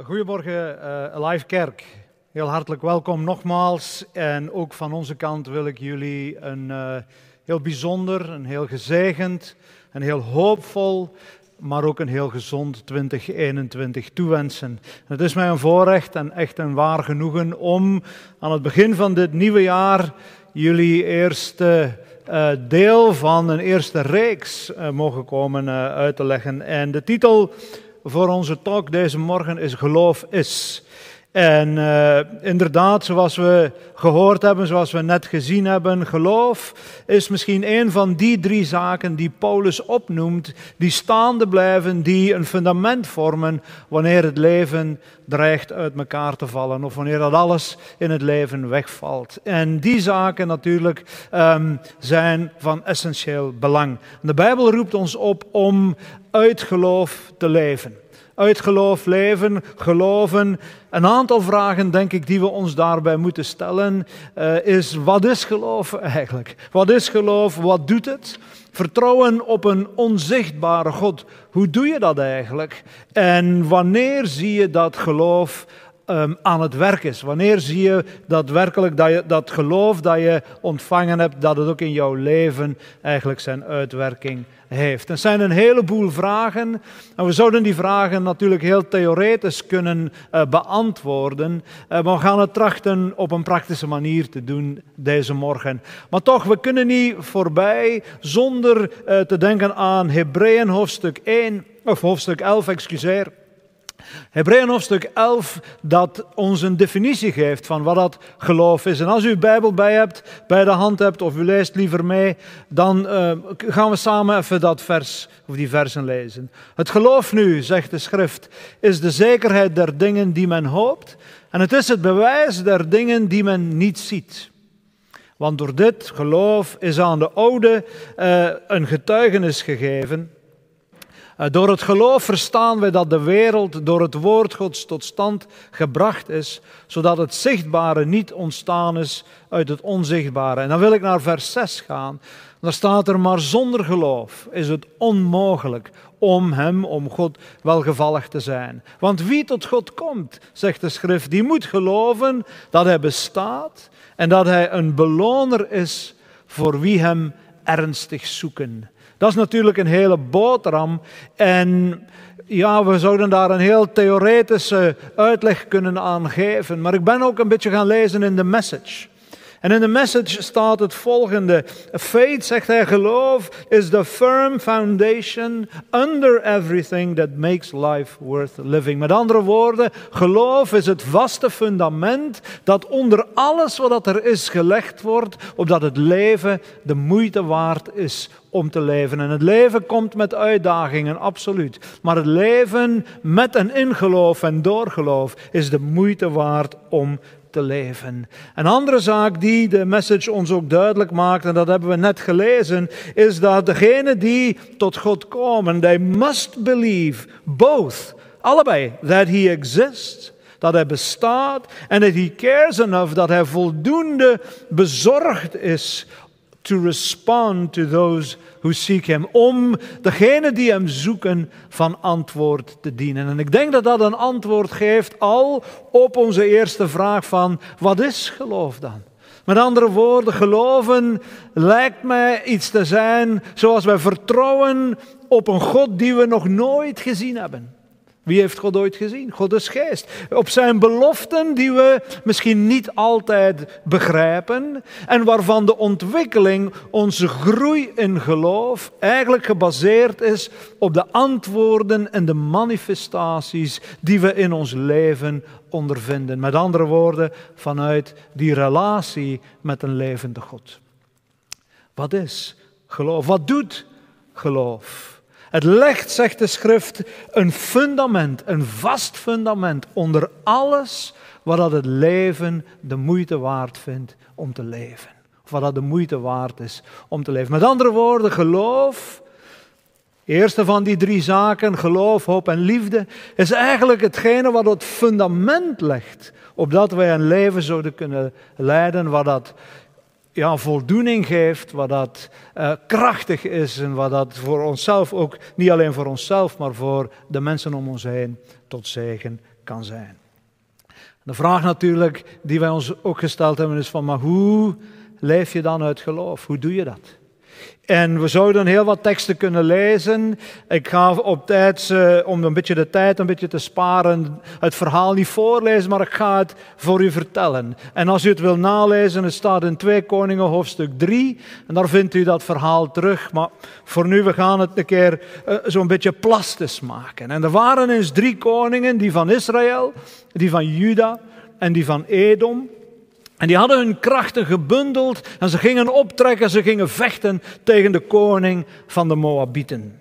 Goedemorgen, uh, Live Kerk. Heel hartelijk welkom nogmaals. En ook van onze kant wil ik jullie een uh, heel bijzonder, een heel gezegend, een heel hoopvol, maar ook een heel gezond 2021 toewensen. Het is mij een voorrecht en echt een waar genoegen om aan het begin van dit nieuwe jaar jullie eerste uh, deel van een eerste reeks mogen komen uit te leggen. En de titel voor onze talk deze morgen is Geloof is. En uh, inderdaad, zoals we gehoord hebben, zoals we net gezien hebben, geloof is misschien een van die drie zaken die Paulus opnoemt, die staande blijven, die een fundament vormen wanneer het leven dreigt uit elkaar te vallen of wanneer dat alles in het leven wegvalt. En die zaken natuurlijk um, zijn van essentieel belang. De Bijbel roept ons op om uit geloof te leven uit geloof leven, geloven. Een aantal vragen, denk ik, die we ons daarbij moeten stellen, uh, is wat is geloof eigenlijk? Wat is geloof? Wat doet het? Vertrouwen op een onzichtbare God. Hoe doe je dat eigenlijk? En wanneer zie je dat geloof um, aan het werk is. Wanneer zie je daadwerkelijk dat, je, dat geloof dat je ontvangen hebt, dat het ook in jouw leven eigenlijk zijn uitwerking heeft. Het zijn een heleboel vragen en we zouden die vragen natuurlijk heel theoretisch kunnen uh, beantwoorden, uh, maar we gaan het trachten op een praktische manier te doen deze morgen. Maar toch, we kunnen niet voorbij zonder uh, te denken aan Hebreeën hoofdstuk 1, of hoofdstuk 11, excuseer. Hebreeën hoofdstuk 11 dat ons een definitie geeft van wat dat geloof is. En als u uw Bijbel bij hebt, bij de hand hebt of u leest liever mee, dan uh, gaan we samen even dat vers of die versen lezen. Het geloof nu, zegt de schrift, is de zekerheid der dingen die men hoopt en het is het bewijs der dingen die men niet ziet. Want door dit geloof is aan de oude uh, een getuigenis gegeven eh, door het geloof verstaan we dat de wereld door het woord Gods tot stand gebracht is, zodat het zichtbare niet ontstaan is uit het onzichtbare. En dan wil ik naar vers 6 gaan. Daar staat er, maar zonder geloof is het onmogelijk om hem, om God, welgevallig te zijn. Want wie tot God komt, zegt de schrift, die moet geloven dat hij bestaat en dat hij een beloner is voor wie hem ernstig zoeken. Dat is natuurlijk een hele boterham. En ja, we zouden daar een heel theoretische uitleg kunnen aan geven. Maar ik ben ook een beetje gaan lezen in de message. En in de message staat het volgende. Faith, zegt hij, geloof is the firm foundation under everything that makes life worth living. Met andere woorden, geloof is het vaste fundament dat onder alles wat er is gelegd wordt, opdat het leven de moeite waard is om te leven. En het leven komt met uitdagingen, absoluut. Maar het leven met en in geloof en door geloof is de moeite waard om te leven. Een andere zaak die de message ons ook duidelijk maakt, en dat hebben we net gelezen, is dat degenen die tot God komen, they must believe both, allebei, that he exists, dat hij bestaat en dat he cares enough, dat hij voldoende bezorgd is to respond to those who seek him. Om degene die hem zoeken van antwoord te dienen. En ik denk dat dat een antwoord geeft al op onze eerste vraag van wat is geloof dan? Met andere woorden, geloven lijkt mij iets te zijn zoals wij vertrouwen op een God die we nog nooit gezien hebben. Wie heeft God ooit gezien? God is geest. Op zijn beloften die we misschien niet altijd begrijpen en waarvan de ontwikkeling, onze groei in geloof eigenlijk gebaseerd is op de antwoorden en de manifestaties die we in ons leven ondervinden. Met andere woorden, vanuit die relatie met een levende God. Wat is geloof? Wat doet geloof? Het legt, zegt de schrift, een fundament, een vast fundament onder alles wat het leven de moeite waard vindt om te leven. Of wat de moeite waard is om te leven. Met andere woorden, geloof, eerste van die drie zaken, geloof, hoop en liefde, is eigenlijk hetgene wat het fundament legt, opdat wij een leven zouden kunnen leiden waar dat ja, voldoening geeft, wat dat uh, krachtig is en wat dat voor onszelf ook, niet alleen voor onszelf, maar voor de mensen om ons heen tot zegen kan zijn. De vraag natuurlijk die wij ons ook gesteld hebben is van, maar hoe leef je dan uit geloof? Hoe doe je dat? En we zouden heel wat teksten kunnen lezen. Ik ga op tijd, uh, om een beetje de tijd een beetje te sparen, het verhaal niet voorlezen, maar ik ga het voor u vertellen. En als u het wil nalezen, het staat in 2 Koningen hoofdstuk 3. En daar vindt u dat verhaal terug. Maar voor nu, we gaan het een keer uh, zo'n beetje plastisch maken. En er waren eens drie koningen, die van Israël, die van Juda en die van Edom. En die hadden hun krachten gebundeld en ze gingen optrekken, ze gingen vechten tegen de koning van de Moabieten.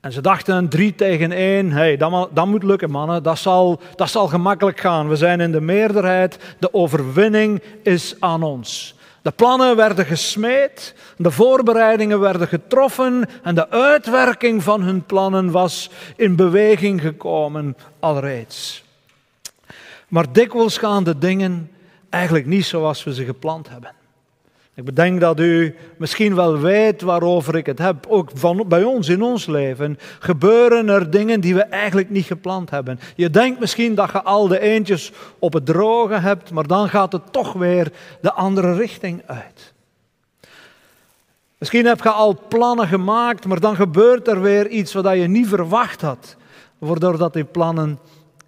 En ze dachten drie tegen één, hey, dat, moet lukken mannen, dat zal, dat zal gemakkelijk gaan. We zijn in de meerderheid, de overwinning is aan ons. De plannen werden gesmeed, de voorbereidingen werden getroffen en de uitwerking van hun plannen was in beweging gekomen alreeds. Maar dikwijls gaan de dingen eigenlijk niet zoals we ze gepland hebben. Ik bedenk dat u misschien wel weet waarover ik het heb. Ook van, bij ons in ons leven gebeuren er dingen die we eigenlijk niet gepland hebben. Je denkt misschien dat je al de eentjes op het droge hebt, maar dan gaat het toch weer de andere richting uit. Misschien heb je al plannen gemaakt, maar dan gebeurt er weer iets wat je niet verwacht had, waardoor dat die plannen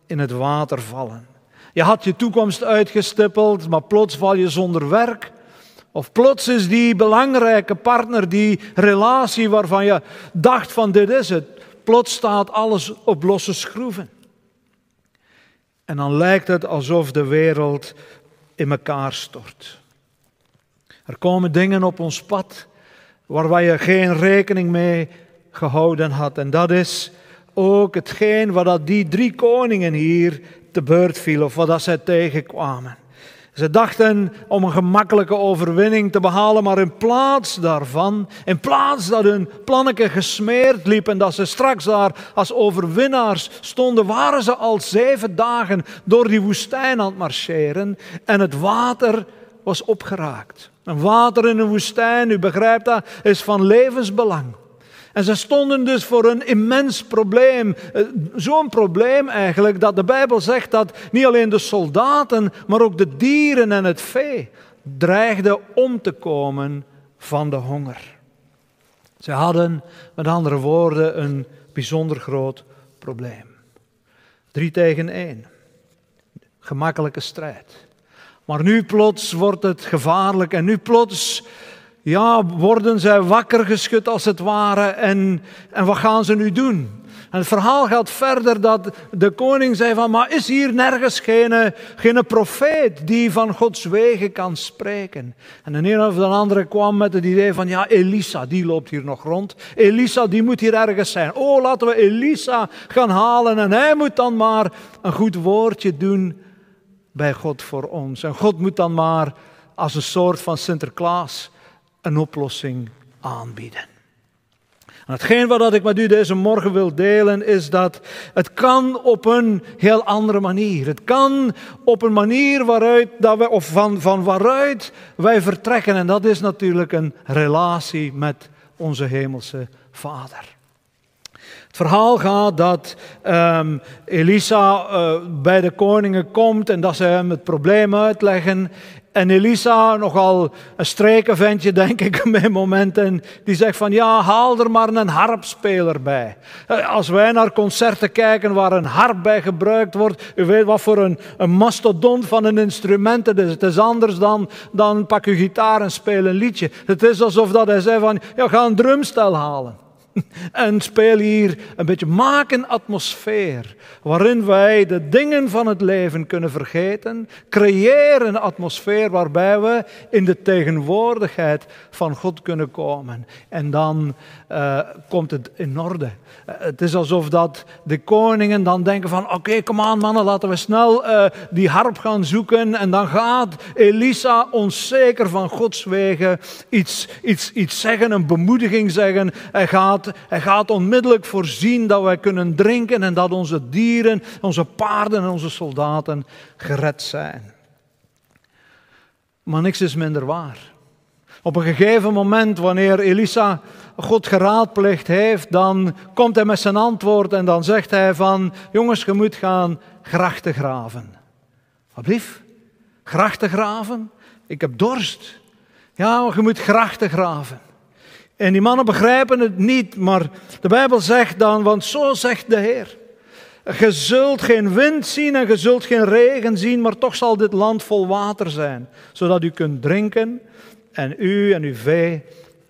in het water vallen. Je had je toekomst uitgestippeld, maar plots val je zonder werk. Of plots is die belangrijke partner, die relatie waarvan je dacht van dit is het, plots staat alles op losse schroeven. En dan lijkt het alsof de wereld in elkaar stort. Er komen dingen op ons pad waar je geen rekening mee gehouden had. En dat is ook hetgeen wat die drie koningen hier te beurt viel of wat zij tegenkwamen. Ze dachten om een gemakkelijke overwinning te behalen, maar in plaats daarvan, in plaats dat hun plannetje gesmeerd liep en dat ze straks daar als overwinnaars stonden, waren ze al zeven dagen door die woestijn aan het marcheren en het water was opgeraakt. Een water in een woestijn, u begrijpt dat, is van levensbelang. En ze stonden dus voor een immens probleem. Eh, zo'n probleem eigenlijk dat de Bijbel zegt dat niet alleen de soldaten, maar ook de dieren en het vee dreigden om te komen van de honger. Ze hadden, met andere woorden, een bijzonder groot probleem. Drie tegen één. Gemakkelijke strijd. Maar nu plots wordt het gevaarlijk en nu plots ja, worden zij wakker geschud als het ware en, en wat gaan ze nu doen? En het verhaal gaat verder dat de koning zei van, maar is hier nergens geen, geen profeet die van Gods wegen kan spreken? En de een of de andere kwam met het idee van, ja, Elisa, die loopt hier nog rond. Elisa, die moet hier ergens zijn. Oh, laten we Elisa gaan halen en hij moet dan maar een goed woordje doen bij God voor ons. En God moet dan maar als een soort van Sinterklaas een oplossing aanbieden. En hetgeen wat ik met u deze morgen wil delen is dat het kan op een heel andere manier. Het kan op een manier waaruit dat wij, of van, van waaruit wij vertrekken. En dat is natuurlijk een relatie met onze hemelse Vader. Verhaal gaat dat um, Elisa uh, bij de koningen komt en dat ze hem het probleem uitleggen. En Elisa, nogal een strekenventje denk ik bij momenten, die zegt van ja, haal er maar een harpspeler bij. Eh, als wij naar concerten kijken waar een harp bij gebruikt wordt, u weet wat voor een, een mastodont van een instrument het is. Het is anders dan, dan pak je gitaar en speel een liedje. Het is alsof dat hij zei van, ja, ga een drumstel halen. En speel hier een beetje, maak een atmosfeer waarin wij de dingen van het leven kunnen vergeten. Creëer een atmosfeer waarbij we in de tegenwoordigheid van God kunnen komen. En dan uh, komt het in orde. Uh, het is alsof dat de koningen dan denken van, oké, kom aan mannen, laten we snel uh, die harp gaan zoeken. En dan gaat Elisa ons zeker van Gods wegen iets, iets, iets zeggen, een bemoediging zeggen. Hij gaat, hij gaat onmiddellijk voorzien dat wij kunnen drinken en dat onze dieren, onze paarden en onze soldaten gered zijn. Maar niks is minder waar. Op een gegeven moment, wanneer Elisa God geraadpleegd heeft, dan komt hij met zijn antwoord en dan zegt hij van, jongens, je moet gaan grachten graven. Wat? Grachten graven? Ik heb dorst. Ja, je moet grachten graven. En die mannen begrijpen het niet, maar de Bijbel zegt dan, want zo zegt de Heer. Je zult geen wind zien en je zult geen regen zien, maar toch zal dit land vol water zijn, zodat u kunt drinken en u en uw vee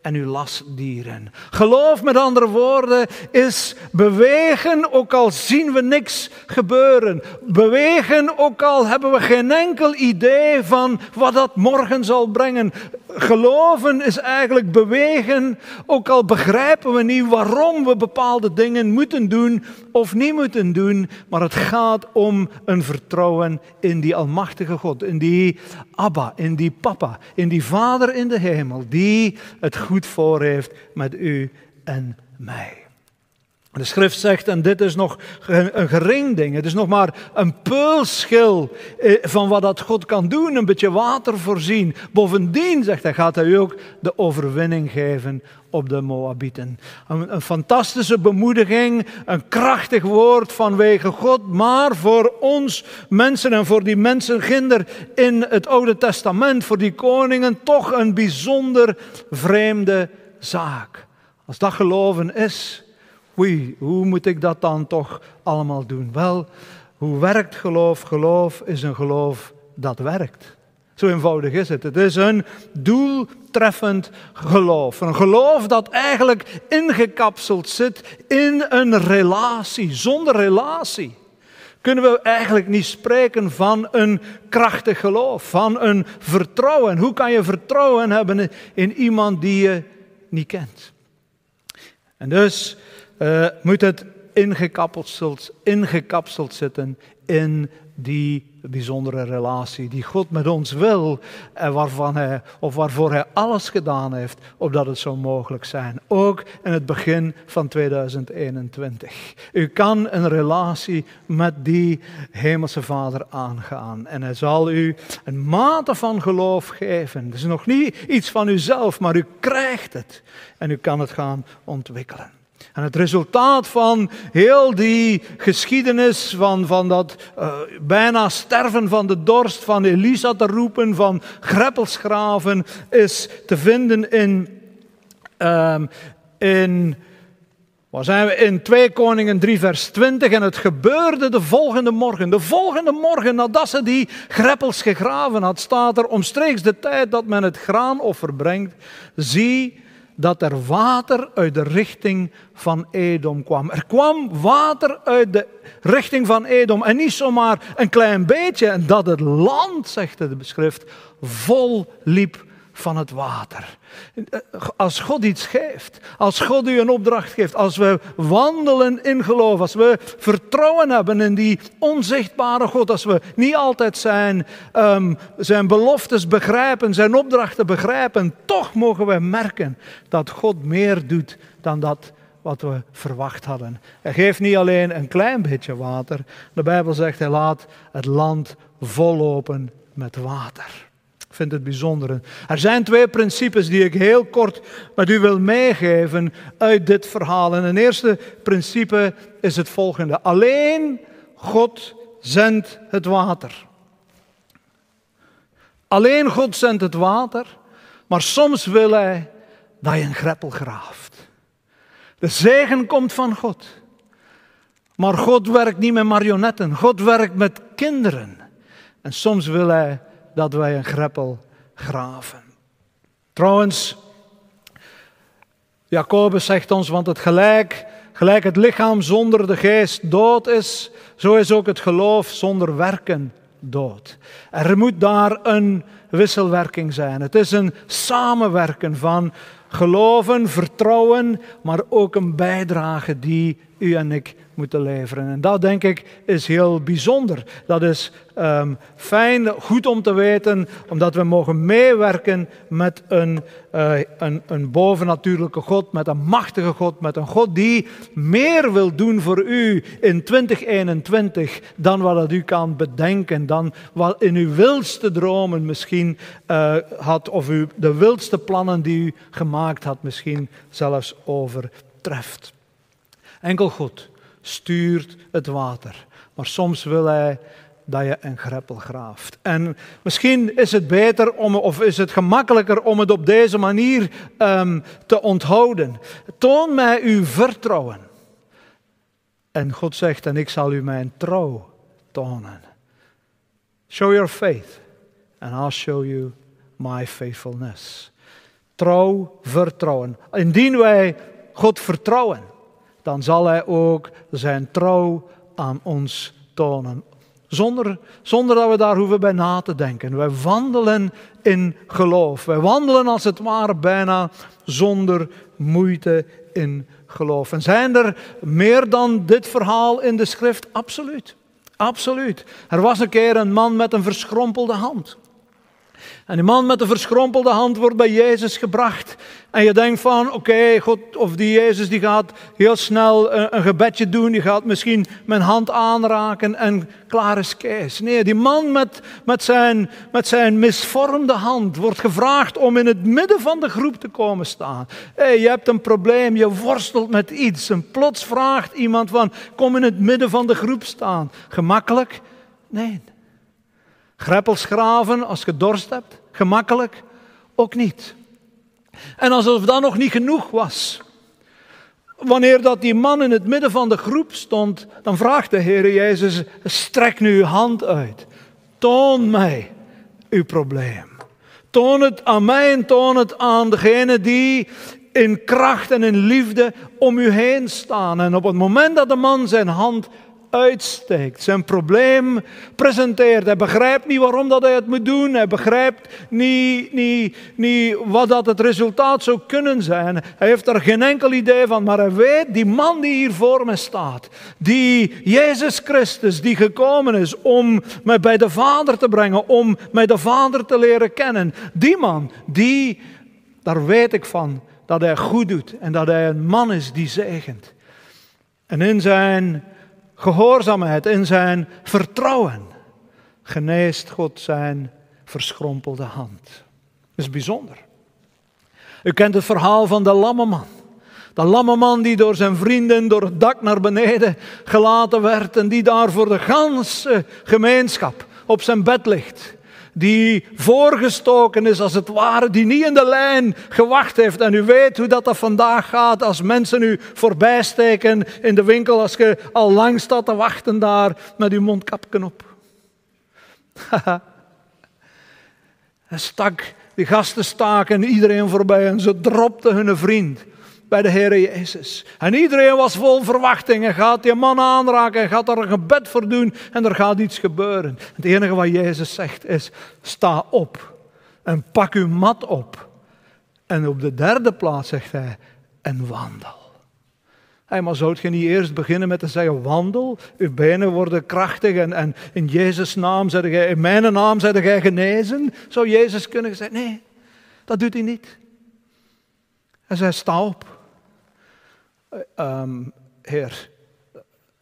en uw lastdieren. Geloof met andere woorden is bewegen ook al zien we niks gebeuren. Bewegen ook al hebben we geen enkel idee van wat dat morgen zal brengen. Geloven is eigenlijk bewegen, ook al begrijpen we niet waarom we bepaalde dingen moeten doen of niet moeten doen, maar het gaat om een vertrouwen in die Almachtige God, in die Abba, in die Papa, in die Vader in de hemel, die het goed voor heeft met u en mij. De schrift zegt, en dit is nog een gering ding, het is nog maar een peulschil eh, van wat dat God kan doen, een beetje water voorzien. Bovendien, zegt hij, gaat hij ook de overwinning geven op de Moabieten. Een, een fantastische bemoediging, een krachtig woord vanwege God, maar voor ons mensen en voor die mensen, kinder in het Oude Testament, voor die koningen, toch een bijzonder vreemde zaak. Als dat geloven is, Hoe moet ik dat dan toch allemaal doen? Wel, hoe werkt geloof? Geloof is een geloof dat werkt. Zo eenvoudig is het. Het is een doeltreffend geloof. Een geloof dat eigenlijk ingekapseld zit in een relatie. Zonder relatie kunnen we eigenlijk niet spreken van een krachtig geloof, van een vertrouwen. Hoe kan je vertrouwen hebben in iemand die je niet kent? En dus uh, moet het ingekapseld, ingekapseld zitten in die bijzondere relatie die God met ons wil en waarvan hij, of waarvoor Hij alles gedaan heeft, opdat het zo mogelijk zijn. Ook in het begin van 2021. U kan een relatie met die Hemelse Vader aangaan en Hij zal u een mate van geloof geven. Het is nog niet iets van uzelf, maar u krijgt het en u kan het gaan ontwikkelen. En het resultaat van heel die geschiedenis, van, van dat uh, bijna sterven van de dorst, van Elisa te roepen, van greppelsgraven, is te vinden in, um, in, waar zijn we? in 2 Koningen 3 vers 20. En het gebeurde de volgende morgen. De volgende morgen nadat ze die greppels gegraven had, staat er omstreeks de tijd dat men het graanoffer brengt. Zie, dat er water uit de richting van Edom kwam. Er kwam water uit de richting van Edom en niet zomaar een klein beetje. En dat het land, zegt de beschrift, vol liep van het water. Als God iets geeft, als God u een opdracht geeft, als we wandelen in geloof, als we vertrouwen hebben in die onzichtbare God, als we niet altijd zijn, um, zijn beloftes begrijpen, zijn opdrachten begrijpen, toch mogen we merken dat God meer doet dan dat wat we verwacht hadden. Hij geeft niet alleen een klein beetje water. De Bijbel zegt, hij laat het land vollopen met water vind het bijzonder. Er zijn twee principes die ik heel kort met u wil meegeven uit dit verhaal. En het eerste principe is het volgende. Alleen God zendt het water. Alleen God zendt het water, maar soms wil Hij dat je een greppel graaft. De zegen komt van God. Maar God werkt niet met marionetten. God werkt met kinderen. En soms wil Hij dat wij een greppel graven. Trouwens, Jacobus zegt ons, want het gelijk, gelijk het lichaam zonder de geest dood is, zo is ook het geloof zonder werken dood. Er moet daar een wisselwerking zijn. Het is een samenwerken van geloven, vertrouwen, maar ook een bijdrage die u en ik moeten leveren. En dat denk ik is heel bijzonder. Dat is ehm, fijn, goed om te weten, omdat we mogen meewerken met een, uh, een, een bovennatuurlijke God, met een machtige God, met een God die meer wil doen voor u in 2021 dan wat u kan bedenken, dan wat in uw wildste dromen misschien uh, had, of u de wildste plannen die u gemaakt had misschien zelfs overtreft. Enkel God stuurt het water. Maar soms wil hij dat je een greppel graaft. En misschien is het beter om, of is het gemakkelijker om het op deze manier um, te onthouden. Toon mij uw vertrouwen. En God zegt, en ik zal u mijn trouw tonen. Show your faith, and I'll show you my faithfulness. Trouw, vertrouwen. Indien wij God vertrouwen, dan zal Hij ook zijn trouw aan ons tonen. Zonder, zonder dat we daar hoeven bij na te denken. Wij wandelen in geloof. Wij wandelen als het ware bijna zonder moeite in geloof. En zijn er meer dan dit verhaal in de schrift? Absoluut. Absoluut. Er was een keer een man met een verschrompelde hand. En die man met de verschrompelde hand wordt bij Jezus gebracht. En je denkt van, oké, God of die Jezus die gaat heel snel een, een, gebedje doen. Die gaat misschien mijn hand aanraken en klaar is Kees. Nee, die man met, met, zijn, met zijn misvormde hand wordt gevraagd om in het midden van de groep te komen staan. hey, je hebt een probleem, je worstelt met iets. En plots vraagt iemand van, kom in het midden van de groep staan. Gemakkelijk? Nee. Greppels graven als je dorst hebt, gemakkelijk ook niet. En alsof dat nog niet genoeg was. Wanneer dat die man in het midden van de groep stond, dan vraagt de Heer Jezus, strek nu uw hand uit. Toon mij uw probleem. Toon het aan mij en toon het aan degene die in kracht en in liefde om u heen staan. En op het moment dat de man zijn hand uitsteekt, zijn probleem presenteert. Hij begrijpt niet waarom dat hij het moet doen. Hij begrijpt niet, niet, niet wat dat het resultaat zou kunnen zijn. Hij heeft er geen enkel idee van, maar hij weet, die man die hier voor me staat, die Jezus Christus, die gekomen is om mij bij de Vader te brengen, om mij de Vader te leren kennen, die man, die, daar weet ik van, dat hij goed doet en dat hij een man is die zegent. En in zijn gehoorzaamheid, in zijn vertrouwen, geneest God zijn verschrompelde hand. Dat is bijzonder. U kent het verhaal van de lammeman. De lammeman die door zijn vrienden door het dak naar beneden gelaten werd en die daar voor de ganse gemeenschap op zijn bed ligt die voorgestoken is als het ware, die niet in de lijn gewacht heeft. En u weet hoe dat, dat vandaag gaat als mensen u voorbij steken in de winkel, als je al lang staat te wachten daar met uw mondkapje op. Hij stak, die gasten staken iedereen voorbij en ze dropten hun vriend bij de Heer Jezus. En iedereen was vol verwachting. En gaat die man aanraken en gaat daar een gebed voor doen en er gaat iets gebeuren. Het enige wat Jezus zegt is, sta op en pak uw mat op. En op de derde plaats zegt hij, en wandel. Hey, maar zou je niet eerst beginnen met te zeggen, wandel, uw benen worden krachtig en, en in Jezus' naam, zeg jij, in mijn naam zeg jij genezen? Zou Jezus kunnen zeggen, nee, dat doet hij niet. Hij zei, sta op. Um, heer,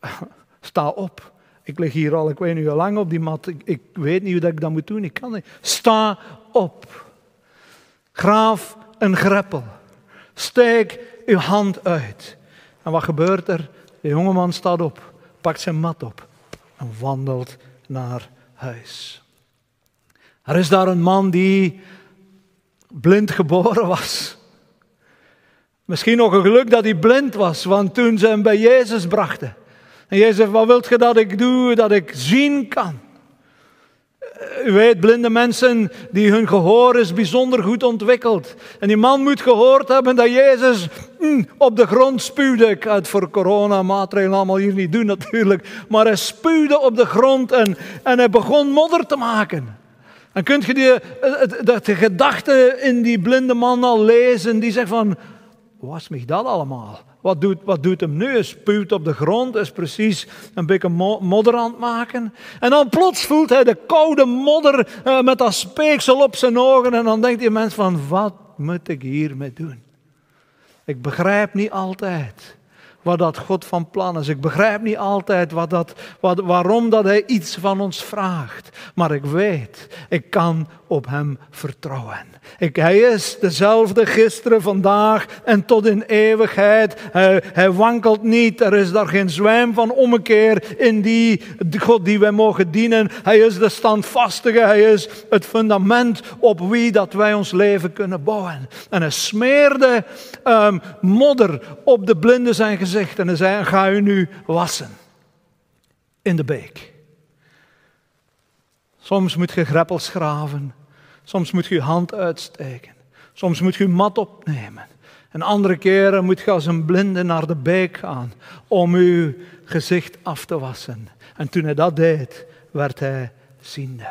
sta op. Ik lig hier al, ik weet niet hoe lang op die mat. Ik, weet niet hoe ik dat moet doen. Ik kan niet. Sta op. Graaf een greppel. Steek uw hand uit. En wat gebeurt er? De jongeman staat op, pakt zijn mat op en wandelt naar huis. Er is daar een man die blind geboren was. Misschien nog een geluk dat hij blind was, want toen ze hem bij Jezus brachten. En Jezus zegt, wat wilt je dat ik doe, dat ik zien kan? U weet, blinde mensen, die hun gehoor is bijzonder goed ontwikkeld. En die man moet gehoord hebben dat Jezus mm, op de grond spuwde. Ik ga het voor coronamaatregelen allemaal hier niet doen natuurlijk. Maar hij spuwde op de grond en, en hij begon modder te maken. En kunt je die, de, de gedachte in die blinde man al lezen, die zegt van, was mij dat allemaal? wat doet, wat doet hem nu? Hij spuwt op de grond, is precies een beetje modder aan het maken. En dan plots voelt hij de koude modder uh, met dat speeksel op zijn ogen. En dan denkt die mens van, wat moet ik hiermee doen? Ik begrijp niet altijd wat dat God van plan is. Ik begrijp niet altijd wat dat, wat, waarom dat Hij iets van ons vraagt. Maar ik weet, ik kan op Hem vertrouwen. Hij is dezelfde gisteren, vandaag en tot in eeuwigheid. Hij, wankelt niet. Er is daar geen zwijm van ommekeer in die God die wij mogen dienen. Hij is de standvastige. Hij is het fundament op wie dat wij ons leven kunnen bouwen. En hij smeerde um, modder op de blinde zijn gezicht. En hij zei, ga u nu wassen. In de beek. Soms moet je greppels graven. Soms moet je je hand uitsteken. Soms moet je je mat opnemen. En andere keren moet je als een blinde naar de beek gaan om je gezicht af te wassen. En toen hij dat deed, werd hij ziende.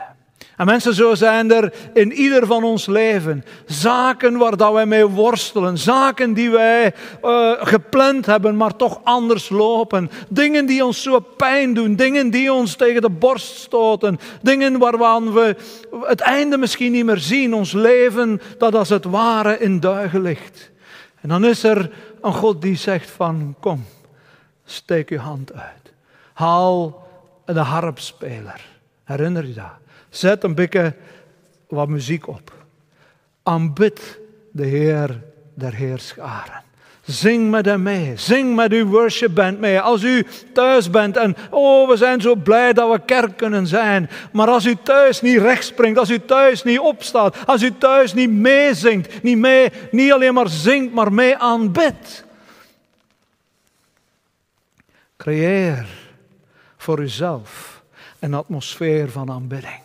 En mensen, zo zijn er in ieder van ons leven zaken waar dat wij mee worstelen. Zaken die wij uh, gepland hebben, maar toch anders lopen. Dingen die ons zo pijn doen. Dingen die ons tegen de borst stoten. Dingen waarvan we het einde misschien niet meer zien. Ons leven dat als het ware in duigen ligt. En dan is er een God die zegt van kom, steek je hand uit. Haal de harpspeler. Herinner je dat? Zet een beetje wat muziek op. Aanbid de Heer der Heerscharen. Zing met hem mee. Zing met uw worshipband mee. Als u thuis bent en oh, we zijn zo blij dat we kerk kunnen zijn. Maar als u thuis niet recht springt, als u thuis niet opstaat, als u thuis niet meezingt, niet, mee, niet alleen maar zingt, maar mee aanbidt. Creëer voor uzelf een atmosfeer van aanbidding.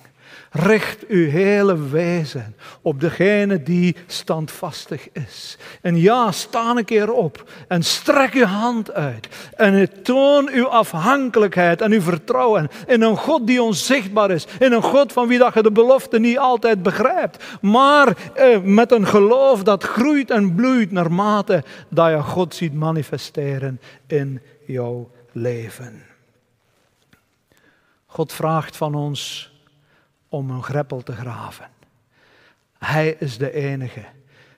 Richt uw hele wezen op degene die standvastig is. En ja, sta een keer op en strek uw hand uit. En toon uw afhankelijkheid en uw vertrouwen in een God die onzichtbaar is. In een God van wie dat je de belofte niet altijd begrijpt. Maar eh, met een geloof dat groeit en bloeit naarmate dat je God ziet manifesteren in jouw leven. God vraagt van ons om een greppel te graven. Hij is de enige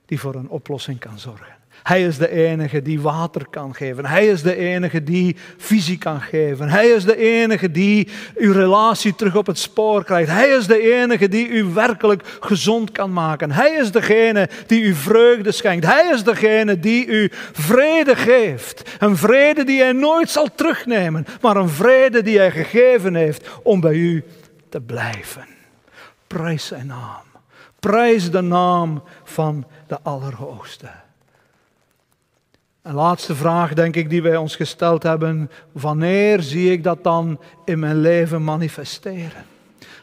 die voor een oplossing kan zorgen. Hij is de enige die water kan geven. Hij is de enige die visie kan geven. Hij is de enige die uw relatie terug op het spoor krijgt. Hij is de enige die u werkelijk gezond kan maken. Hij is degene die u vreugde schenkt. Hij is degene die u vrede geeft. Een vrede die hij nooit zal terugnemen, maar een vrede die hij gegeven heeft om bij u te blijven. Prijs zijn naam. Prijs de naam van de Allerhoogste. Een laatste vraag, denk ik, die wij ons gesteld hebben. Wanneer zie ik dat dan in mijn leven manifesteren?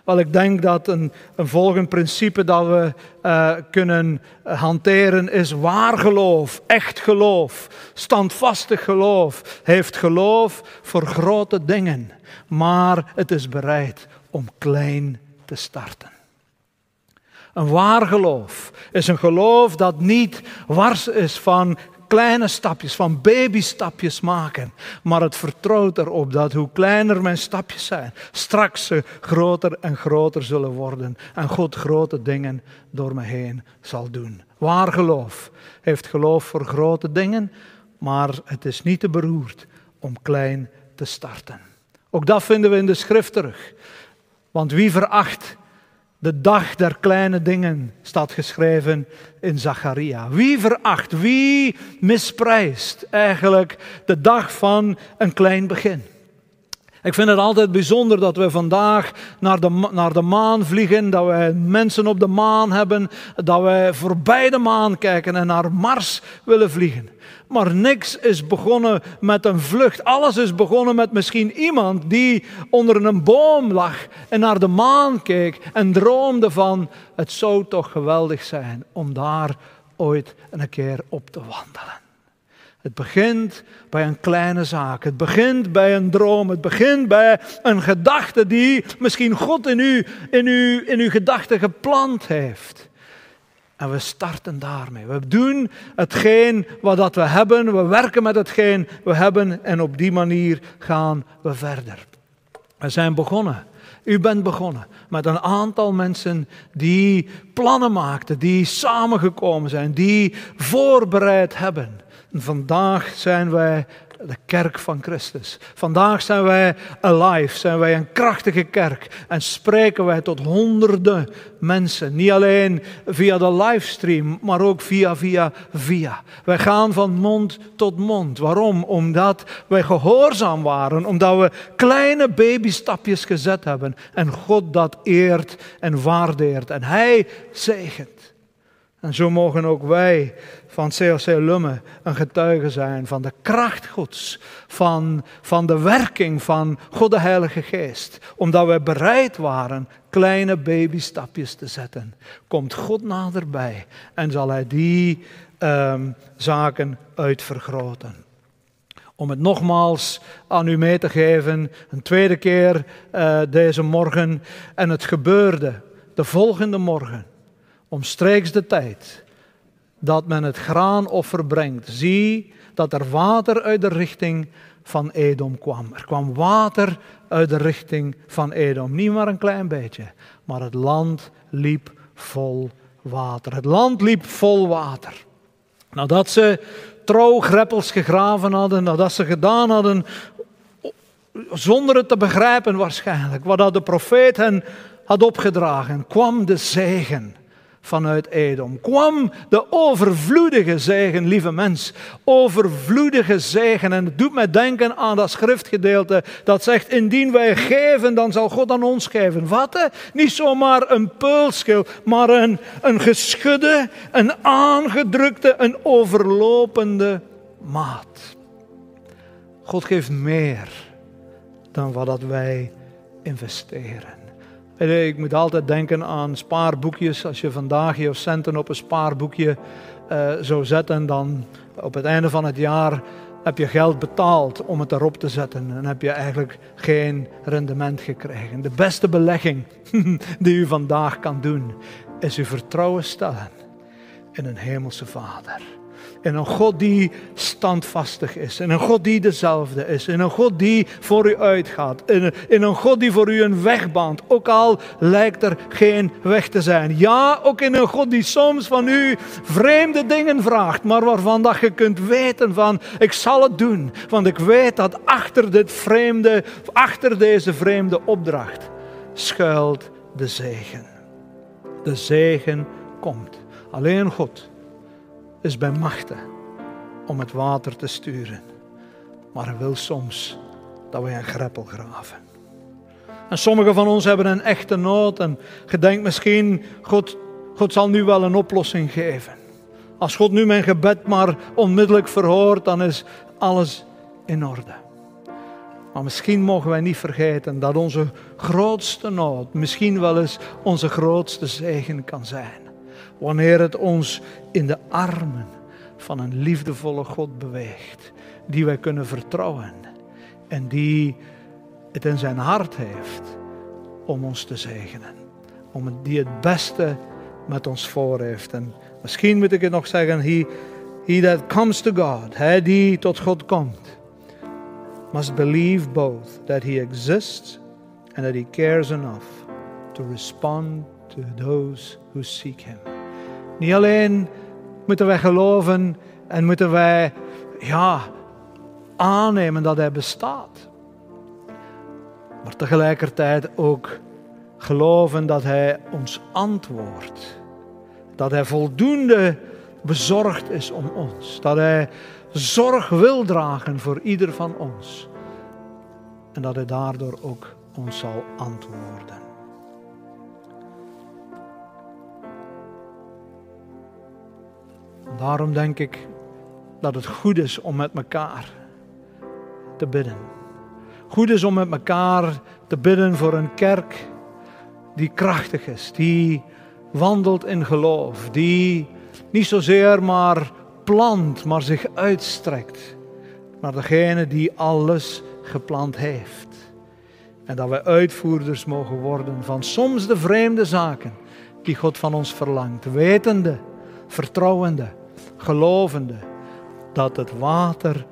Wel, ik denk dat een, een volgend principe dat we uh, kunnen hanteren is waar geloof, echt geloof, standvastig geloof. Heeft geloof voor grote dingen, maar het is bereid om klein te starten. Een waar geloof is een geloof dat niet wars is van kleine stapjes, van babystapjes maken. Maar het vertrouwt erop dat hoe kleiner mijn stapjes zijn, straks ze groter en groter zullen worden. En God grote dingen door me heen zal doen. Waar geloof heeft geloof voor grote dingen, maar het is niet te beroerd om klein te starten. Ook dat vinden we in de schrift terug. Want wie veracht de dag der kleine dingen staat geschreven in Zacharia. Wie veracht, wie misprijst eigenlijk de dag van een klein begin? Ik vind het altijd bijzonder dat we vandaag naar de, naar de maan vliegen, dat wij mensen op de maan hebben, dat wij voorbij de maan kijken en naar Mars willen vliegen. Maar niks is begonnen met een vlucht. Alles is begonnen met misschien iemand die onder een boom lag en naar de maan keek en droomde van: het zou toch geweldig zijn om daar ooit een keer op te wandelen. Het begint bij een kleine zaak. Het begint bij een droom. Het begint bij een gedachte die misschien God in u, in u, in uw gedachten geplant heeft. En we starten daarmee. We doen hetgeen wat dat we hebben. We werken met hetgeen we hebben. En op die manier gaan we verder. We zijn begonnen. U bent begonnen met een aantal mensen die plannen maakten, die samengekomen zijn, die voorbereid hebben. En vandaag zijn wij de kerk van Christus. Vandaag zijn wij alive, zijn wij een krachtige kerk en spreken wij tot honderden mensen. Niet alleen via de livestream, maar ook via, via, via. Wij gaan van mond tot mond. Waarom? Omdat wij gehoorzaam waren, omdat we kleine babystapjes gezet hebben en God dat eert en waardeert en Hij zegent. En zo mogen ook wij van CLC Lumme een getuige zijn van de kracht Gods, van, van de werking van God de Heilige Geest. Omdat wij bereid waren kleine babystapjes te zetten, komt God naderbij en zal Hij die um, zaken uitvergroten. Om het nogmaals aan u mee te geven, een tweede keer uh, deze morgen. En het gebeurde de volgende morgen, omstreeks de tijd dat men het graanoffer brengt. Zie dat er water uit de richting van Edom kwam. Er kwam water uit de richting van Edom. Niet maar een klein beetje, maar het land liep vol water. Het land liep vol water. Nadat ze trouw greppels gegraven hadden, nadat ze gedaan hadden, zonder het te begrijpen waarschijnlijk, wat de profeet hen had opgedragen, kwam de zegen vanuit Edom. Kwam de overvloedige zegen, lieve mens. Overvloedige zegen. En het doet mij denken aan dat schriftgedeelte dat zegt: Indien wij geven, dan zal God aan ons geven. Wat? Niet zomaar een peulschil, maar een, een geschudde, een aangedrukte, een overlopende maat. God geeft meer dan wat dat wij investeren. Ik moet altijd denken aan spaarboekjes. Als je vandaag je centen op een spaarboekje uh, zou zetten, dan op het einde van het jaar heb je geld betaald om het erop te zetten. En heb je eigenlijk geen rendement gekregen. De beste belegging die u vandaag kan doen, is uw vertrouwen stellen in een hemelse Vader. In een God die standvastig is. In een God die dezelfde is. In een God die voor u uitgaat. In een God die voor u een weg baant. Ook al lijkt er geen weg te zijn. Ja, ook in een God die soms van u vreemde dingen vraagt. Maar waarvan dat je kunt weten van ik zal het doen. Want ik weet dat achter dit vreemde, achter deze vreemde opdracht schuilt de zegen. De zegen komt. Alleen God is bij machten om het water te sturen. Maar hij wil soms dat wij een greppel graven. En sommigen van ons hebben een echte nood en gedenkt misschien, God, God zal nu wel een oplossing geven. Als God nu mijn gebed maar onmiddellijk verhoort, dan is alles in orde. Maar misschien mogen wij niet vergeten dat onze grootste nood misschien wel eens onze grootste zegen kan zijn wanneer het ons in de armen van een liefdevolle God beweegt, die wij kunnen vertrouwen en die het in zijn hart heeft om ons te zegenen, om die het beste met ons voor heeft. En misschien moet ik het nog zeggen, he, he that comes to God, hij die tot God komt, must believe both that he exists and that he cares enough to respond to those who seek him. Niet alleen moeten wij geloven en moeten wij ja, aannemen dat Hij bestaat. Maar tegelijkertijd ook geloven dat Hij ons antwoordt. Dat Hij voldoende bezorgd is om ons. Dat Hij zorg wil dragen voor ieder van ons. En dat Hij daardoor ook ons zal antwoorden. Daarom denk ik dat het goed is om met elkaar te bidden. Goed is om met elkaar te bidden voor een kerk die krachtig is, die wandelt in geloof, die niet zozeer maar plant, maar zich uitstrekt naar degene die alles geplant heeft. En dat wij uitvoerders mogen worden van soms de vreemde zaken die God van ons verlangt. Wetende, vertrouwende, gelovende dat het water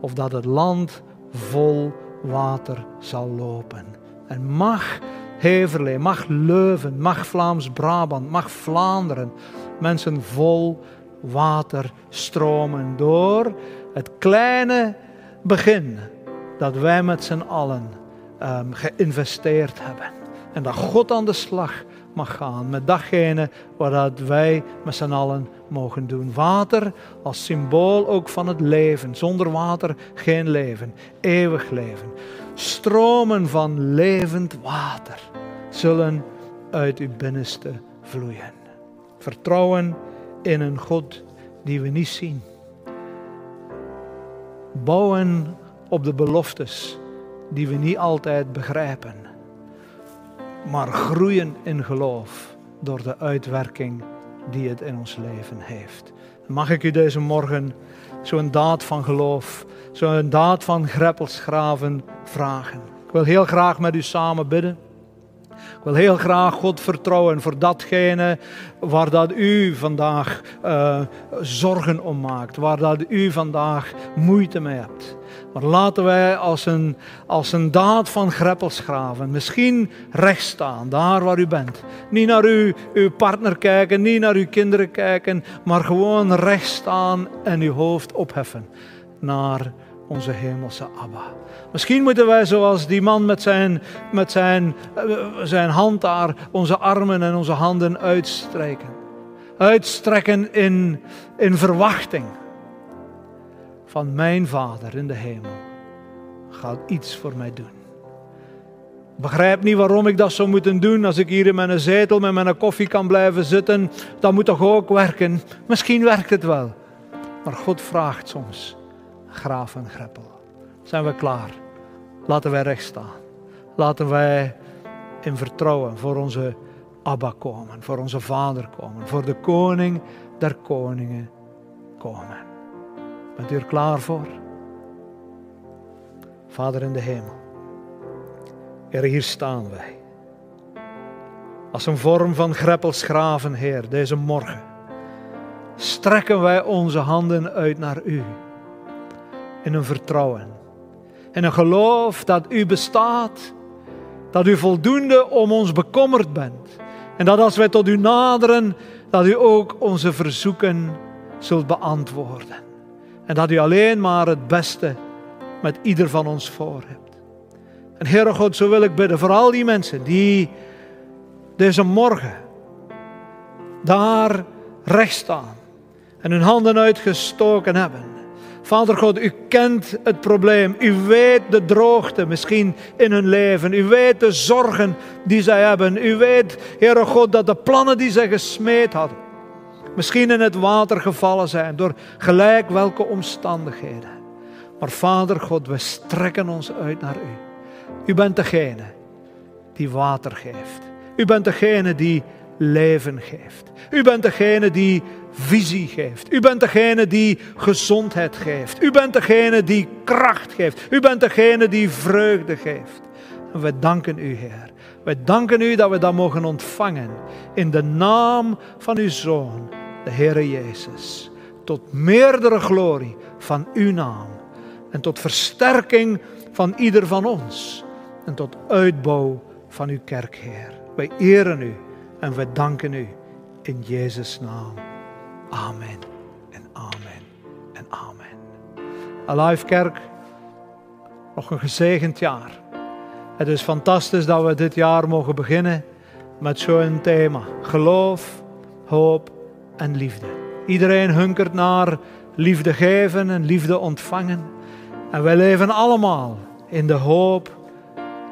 of dat het land vol water zal lopen. En mag Heverlee, mag Leuven, mag Vlaams-Brabant, mag Vlaanderen mensen vol water stromen door het kleine begin dat wij met z'n allen um, geïnvesteerd hebben. En dat God aan de slag gaan met datgene wat wij met z'n allen mogen doen. Water als symbool ook van het leven. Zonder water geen leven, eeuwig leven. Stromen van levend water zullen uit uw binnenste vloeien. Vertrouwen in een God die we niet zien. Bouwen op de beloftes die we niet altijd begrijpen. Maar groeien in geloof door de uitwerking die het in ons leven heeft. Mag ik u deze morgen zo'n daad van geloof, zo'n daad van greppelsgraven vragen? Ik wil heel graag met u samen bidden. Ik wil heel graag God vertrouwen voor datgene waar dat u vandaag uh, zorgen om maakt, waar dat u vandaag moeite mee hebt. Maar laten wij als een, als een daad van greppelsgraven misschien recht staan, daar waar u bent. Niet naar uw, uw partner kijken, niet naar uw kinderen kijken, maar gewoon recht staan en uw hoofd opheffen naar onze hemelse Abba. Misschien moeten wij zoals die man met zijn, met zijn, eh, zijn hand daar onze armen en onze handen uitstrekken. Uitstrekken in, in verwachting van mijn Vader in de hemel gaat iets voor mij doen. Begrijp niet waarom ik dat zou moeten doen. Als ik hier in mijn zetel met mijn koffie kan blijven zitten, dan moet toch ook werken. Misschien werkt het wel. Maar God vraagt soms, graaf en greppel. Zijn we klaar? Laten wij recht staan. Laten wij in vertrouwen voor onze Abba komen, voor onze Vader komen, voor de Koning der Koningen komen. Bent u er klaar voor? Vader in de hemel. Er hier staan wij. Als een vorm van greppelsgraven, Heer, deze morgen. Strekken wij onze handen uit naar U. In een vertrouwen. In een geloof dat U bestaat. Dat U voldoende om ons bekommerd bent. En dat als wij tot U naderen, dat U ook onze verzoeken zult beantwoorden. En dat u alleen maar het beste met ieder van ons voor hebt. En Heere God, zo wil ik bidden voor al die mensen die deze morgen daar recht staan en hun handen uitgestoken hebben. Vader God, u kent het probleem. U weet de droogte misschien in hun leven. U weet de zorgen die zij hebben. U weet, Heere God, dat de plannen die zij gesmeed hadden, misschien in het water gevallen zijn door gelijk welke omstandigheden. Maar Vader God, we strekken ons uit naar U. U bent degene die water geeft. U bent degene die leven geeft. U bent degene die visie geeft. U bent degene die gezondheid geeft. U bent degene die kracht geeft. U bent degene die vreugde geeft. En we danken u, Heer. Wij danken u dat we dat mogen ontvangen in de naam van uw Zoon, de Heere Jezus. Tot meerdere glorie van uw naam. En tot versterking van ieder van ons. En tot uitbouw van uw kerk, Heer. Wij eren u en wij danken u in Jezus' naam. Amen en amen en amen. Alive Kerk, nog een gezegend jaar. Het is fantastisch dat we dit jaar mogen beginnen met zo'n thema. Geloof, hoop en liefde. Iedereen hunkert naar liefde geven en liefde ontvangen. En wij leven allemaal in de hoop,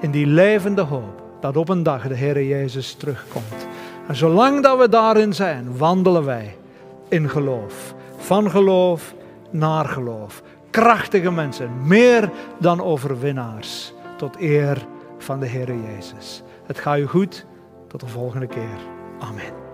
in die levende hoop, dat op een dag de Heer Jezus terugkomt. En zolang dat we daarin zijn, wandelen wij in geloof. Van geloof naar geloof. Krachtige mensen, meer dan overwinnaars, tot eer van de Heer Jezus. Het gaat u goed, tot de volgende keer. Amen.